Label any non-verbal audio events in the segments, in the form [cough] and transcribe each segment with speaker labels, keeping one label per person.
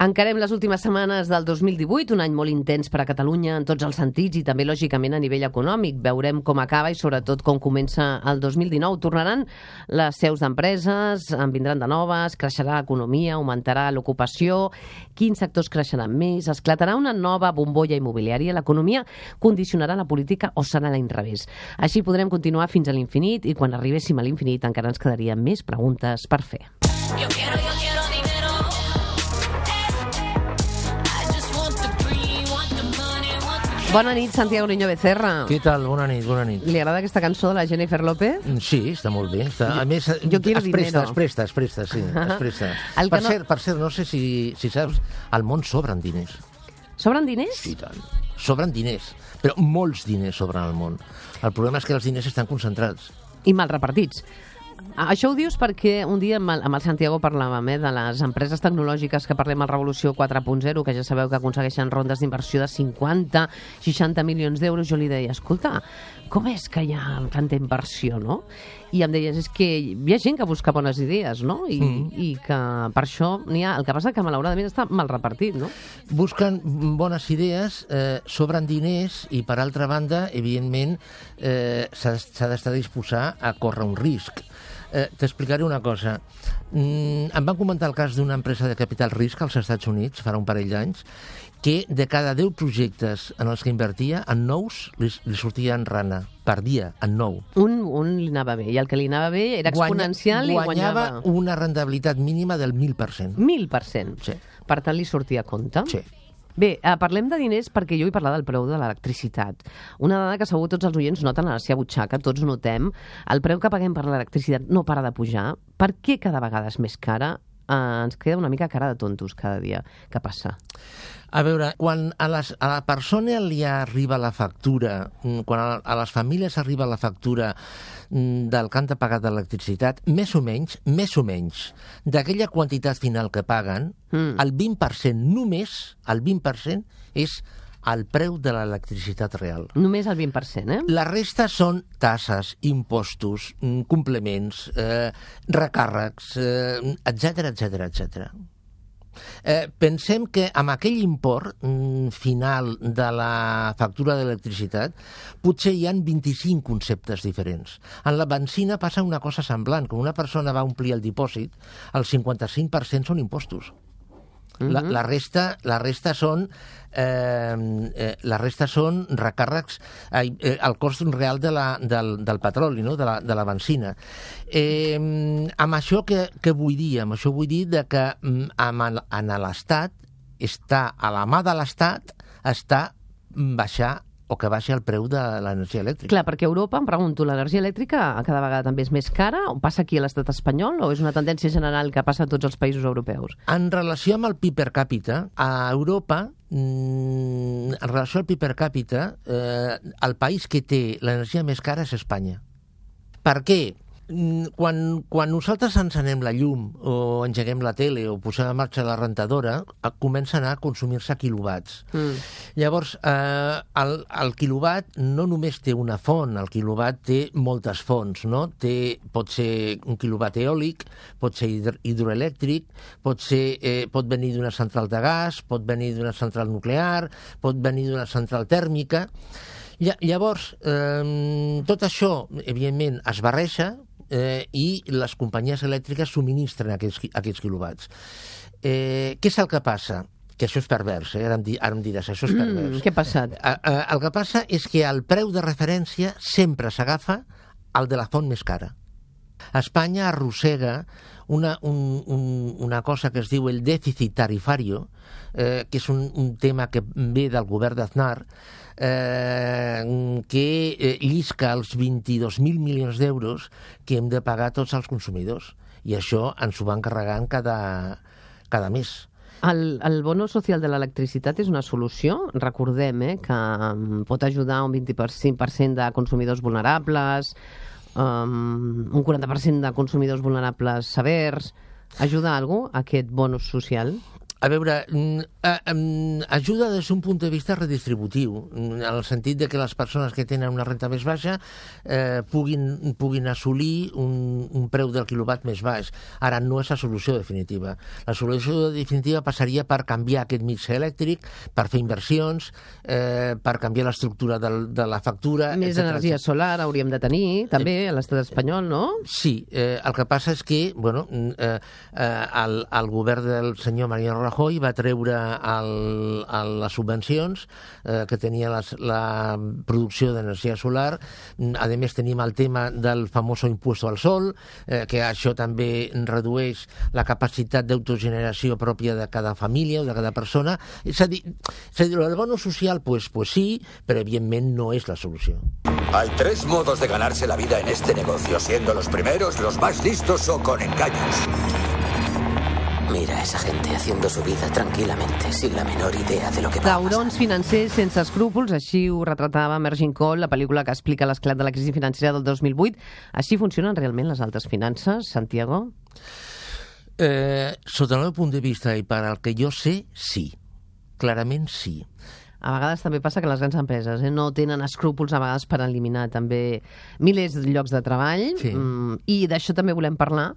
Speaker 1: Encarem les últimes setmanes del 2018, un any molt intens per a Catalunya en tots els sentits i també, lògicament, a nivell econòmic. Veurem com acaba i, sobretot, com comença el 2019. Tornaran les seus d'empreses, en vindran de noves, creixerà l'economia, augmentarà l'ocupació, quins sectors creixeran més, esclatarà una nova bombolla immobiliària, l'economia condicionarà la política o serà l'inrevés. Així podrem continuar fins a l'infinit i quan arribéssim a l'infinit encara ens quedarien més preguntes per fer.
Speaker 2: Yo quiero, yo quiero
Speaker 1: Bona nit, Santiago Niño Becerra.
Speaker 3: Què tal? Bona nit, bona nit.
Speaker 1: Li agrada aquesta cançó de la Jennifer López?
Speaker 3: Mm, Sí, està molt bé. Està, a més,
Speaker 1: jo quiero
Speaker 3: es presta, es presta, es presta, sí, es presta.
Speaker 1: El
Speaker 3: per,
Speaker 1: no-
Speaker 3: cert, per cert, no sé si, si saps, al món sobren diners.
Speaker 1: Sobren diners?
Speaker 3: Sí, tant. Sobren diners, però molts diners sobren al món. El problema és que els diners estan concentrats.
Speaker 1: I mal repartits. Ah, Això ho dius perquè un dia amb el, amb el Santiago parlàvem eh, de les empreses tecnològiques que parlem a Revolució 4.0, que ja sabeu que aconsegueixen rondes d'inversió de 50, 60 milions d'euros. Jo li deia, escolta, com és que hi ha tanta inversió, no? I em deies, és que hi ha gent que busca bones idees, no? I, mm. i que per això n'hi ha... El que passa que malauradament està mal repartit, no?
Speaker 3: Busquen bones idees, eh, sobren diners i, per altra banda, evidentment, eh, s'ha d'estar disposat a córrer un risc. Eh, T'explicaré una cosa. Mm, em van comentar el cas d'una empresa de capital risc als Estats Units farà un parell d'anys que de cada 10 projectes en els que invertia, en nous li, li sortien rana per dia, en nou.
Speaker 1: Un, un li anava bé, i el que li anava bé era exponencial
Speaker 3: Guanya-
Speaker 1: i guanyava...
Speaker 3: una rendibilitat mínima del 1.000%.
Speaker 1: 1.000%.
Speaker 3: Sí.
Speaker 1: Per tant, li sortia a compte.
Speaker 3: Sí.
Speaker 1: Bé, eh, parlem de diners perquè jo vull parlar del preu de l'electricitat. Una dada que segur tots els oients noten a la seva butxaca, tots notem, el preu que paguem per l'electricitat no para de pujar. Per què cada vegada és més cara? Eh, ens queda una mica cara de tontos cada dia. Què passa?
Speaker 3: A veure, quan a, les, a la persona li arriba la factura, mm, quan a, a les famílies arriba la factura mm, del que han de pagar d'electricitat, més o menys, més o menys, d'aquella quantitat final que paguen,
Speaker 1: Mm.
Speaker 3: el 20%, només el 20% és el preu de l'electricitat real.
Speaker 1: Només el 20%, eh?
Speaker 3: La resta són tasses, impostos, mm, complements, eh, recàrrecs, eh, etc etc etc. Eh, pensem que amb aquell import mm, final de la factura d'electricitat potser hi han 25 conceptes diferents. En la benzina passa una cosa semblant. Quan una persona va omplir el dipòsit, el 55% són impostos. La, la, resta, la resta són eh, eh, la resta són recàrrecs ai, eh, el cost real de la, del, del petroli, no? de, la, de la benzina. Eh, amb això que, que vull dir? Amb això vull dir de que mm, amb el, en l'Estat està a la mà de l'Estat està baixar o que baixa el preu de l'energia elèctrica.
Speaker 1: Clar, perquè Europa, em pregunto, l'energia elèctrica cada vegada també és més cara? O passa aquí a l'estat espanyol? O és una tendència general que passa a tots els països europeus?
Speaker 3: En relació amb el PIB per càpita, a Europa, mm, en relació al PIB per càpita, eh, el país que té l'energia més cara és Espanya. Per què? Quan, quan nosaltres encenem la llum o engeguem la tele o posem en marxa la rentadora, comencen a consumir-se quilowatts.
Speaker 1: Mm.
Speaker 3: Llavors, eh, el, el quilowatt no només té una font, el quilowatt té moltes fonts, no? Té, pot ser un quilowatt eòlic, pot ser hidro hidroelèctric, pot, ser, eh, pot venir d'una central de gas, pot venir d'una central nuclear, pot venir d'una central tèrmica. Lla- Llavors, eh, tot això, evidentment, es barreja eh, i les companyies elèctriques subministren aquests, aquests quilowatts. Eh, què és el que passa? Que això és pervers, eh? ara, em, di, ara em diràs, això és pervers.
Speaker 1: Mm, què ha passat?
Speaker 3: Eh, eh, el que passa és que el preu de referència sempre s'agafa al de la font més cara. Espanya arrossega una, un, un, una cosa que es diu el dèficit tarifario, eh, que és un, un tema que ve del govern d'Aznar, eh, que eh, llisca els 22.000 milions d'euros que hem de pagar tots els consumidors. I això ens ho van carregant cada, cada mes.
Speaker 1: El, el bono social de l'electricitat és una solució. Recordem eh, que um, pot ajudar un 25% de consumidors vulnerables, um, un 40% de consumidors vulnerables severs. Ajuda a algú aquest bonus social?
Speaker 3: A veure, mm, eh, ajuda des d'un punt de vista redistributiu, mm, en el sentit de que les persones que tenen una renta més baixa eh, puguin, puguin assolir un, un preu del quilowatt més baix. Ara, no és la solució definitiva. La solució definitiva passaria per canviar aquest mix elèctric, per fer inversions, eh, per canviar l'estructura del, de la factura...
Speaker 1: Més
Speaker 3: etcètera,
Speaker 1: energia solar hauríem de tenir, també, a l'estat espanyol, no?
Speaker 3: Sí, eh, el que passa és que bueno, mm, eh, eh, el, el govern del senyor Mariano Rajoy va treure el, el, les subvencions eh, que tenia les, la producció d'energia solar. A més, tenim el tema del famoso impuesto al sol, eh, que això també redueix la capacitat d'autogeneració pròpia de cada família o de cada persona. És a dir, és a dir el bono social, pues, pues sí, però evidentment no és la solució.
Speaker 4: Hay tres modos de ganarse la vida en este negocio, siendo los primeros, los más listos o con engaños.
Speaker 5: Mira a esa gente haciendo su vida tranquilamente, sin la menor idea de lo que va a pasar.
Speaker 1: Taurons financers sense escrúpols, així ho retratava Merging Call, la pel·lícula que explica l'esclat de la crisi financera del 2008. Així funcionen realment les altes finances, Santiago?
Speaker 3: Eh, sota el meu punt de vista i per al que jo sé, sí. Clarament sí.
Speaker 1: A vegades també passa que les grans empreses eh, no tenen escrúpols a vegades per eliminar també milers de llocs de treball
Speaker 3: Sí.
Speaker 1: mm, i d'això també volem parlar.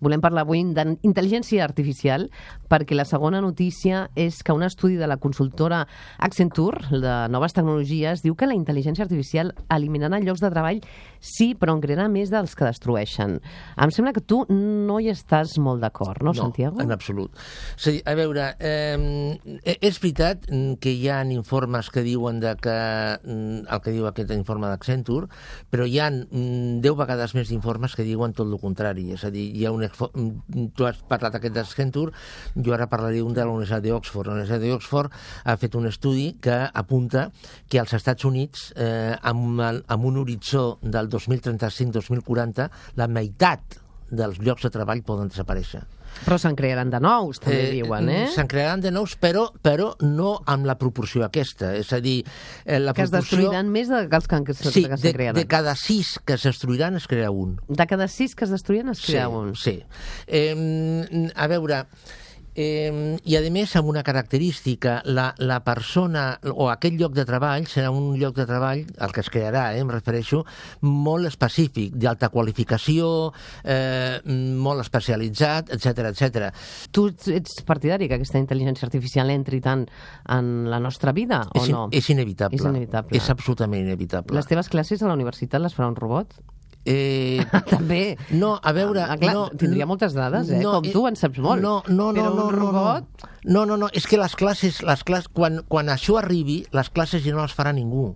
Speaker 1: Volem parlar avui d'intel·ligència artificial perquè la segona notícia és que un estudi de la consultora Accenture de noves tecnologies diu que la intel·ligència artificial eliminarà llocs de treball sí, però en crearà més dels que destrueixen. Em sembla que tu no hi estàs molt d'acord, no, Santiago?
Speaker 3: en absolut. A, dir, a veure, eh, és veritat que hi ha informes que diuen de que, mm, el que diu aquest informe d'Accenture, però hi ha mm, 10 vegades més d'informes que diuen tot el contrari. És a dir, hi ha un... mm, Tu has parlat aquest d'Accenture, jo ara parlaré un de la Universitat d'Oxford. La Universitat d'Oxford ha fet un estudi que apunta que als Estats Units, eh, amb, el, amb un horitzó del 2035-2040, la meitat dels llocs de treball poden desaparèixer.
Speaker 1: Però se'n crearan de nous, també diuen, eh?
Speaker 3: Se'n crearan de nous, però, però no amb la proporció aquesta. És a dir, eh, la
Speaker 1: que es
Speaker 3: proporció...
Speaker 1: destruiran més de que els que, que, se-
Speaker 3: Sí,
Speaker 1: que
Speaker 3: de,
Speaker 1: crearan.
Speaker 3: de cada sis que es destruiran es crea un.
Speaker 1: De cada sis que es destruïen es crea un.
Speaker 3: Sí. Eh, a veure, eh, i a més amb una característica, la, la persona o aquell lloc de treball serà un lloc de treball, el que es crearà, eh, em refereixo, molt específic, d'alta qualificació, eh, molt especialitzat, etc etc.
Speaker 1: Tu ets- partidari que aquesta intel·ligència artificial entri tant en la nostra vida o
Speaker 3: és,
Speaker 1: no?
Speaker 3: és inevitable.
Speaker 1: És inevitable.
Speaker 3: És absolutament inevitable.
Speaker 1: Les teves classes a la universitat les farà un robot?
Speaker 3: Eh, [laughs]
Speaker 1: També.
Speaker 3: no, a veure...
Speaker 1: Ah, clar,
Speaker 3: no,
Speaker 1: tindria moltes dades, eh? Com tu en saps molt.
Speaker 3: No, no, no,
Speaker 1: Però
Speaker 3: no,
Speaker 1: un
Speaker 3: no,
Speaker 1: robot...
Speaker 3: No, no, no, és que les classes, les classes quan, quan això arribi, les classes ja no les farà ningú.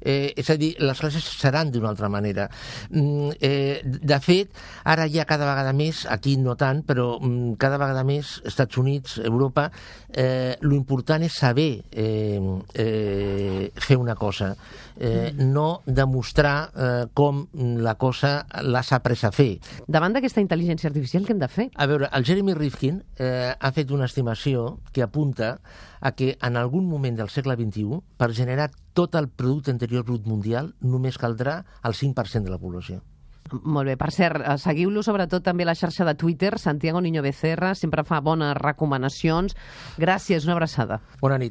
Speaker 3: Eh, és a dir, les classes seran d'una altra manera. Mm, eh, de fet, ara ja cada vegada més, aquí no tant, però mm, cada vegada més, Estats Units, Europa, eh, lo important és saber eh, eh, fer una cosa, eh, no demostrar eh, com la cosa l'has après a fer.
Speaker 1: Davant d'aquesta intel·ligència artificial, què hem de fer?
Speaker 3: A veure, el Jeremy Rifkin eh, ha fet una estimació que apunta a que en algun moment del segle XXI, per generar tot el producte interior brut mundial, només caldrà el 5% de la població.
Speaker 1: Molt bé, per cert, eh, seguiu-lo sobretot també a la xarxa de Twitter, Santiago Niño Becerra, sempre fa bones recomanacions. Gràcies, una abraçada.
Speaker 3: Bona nit.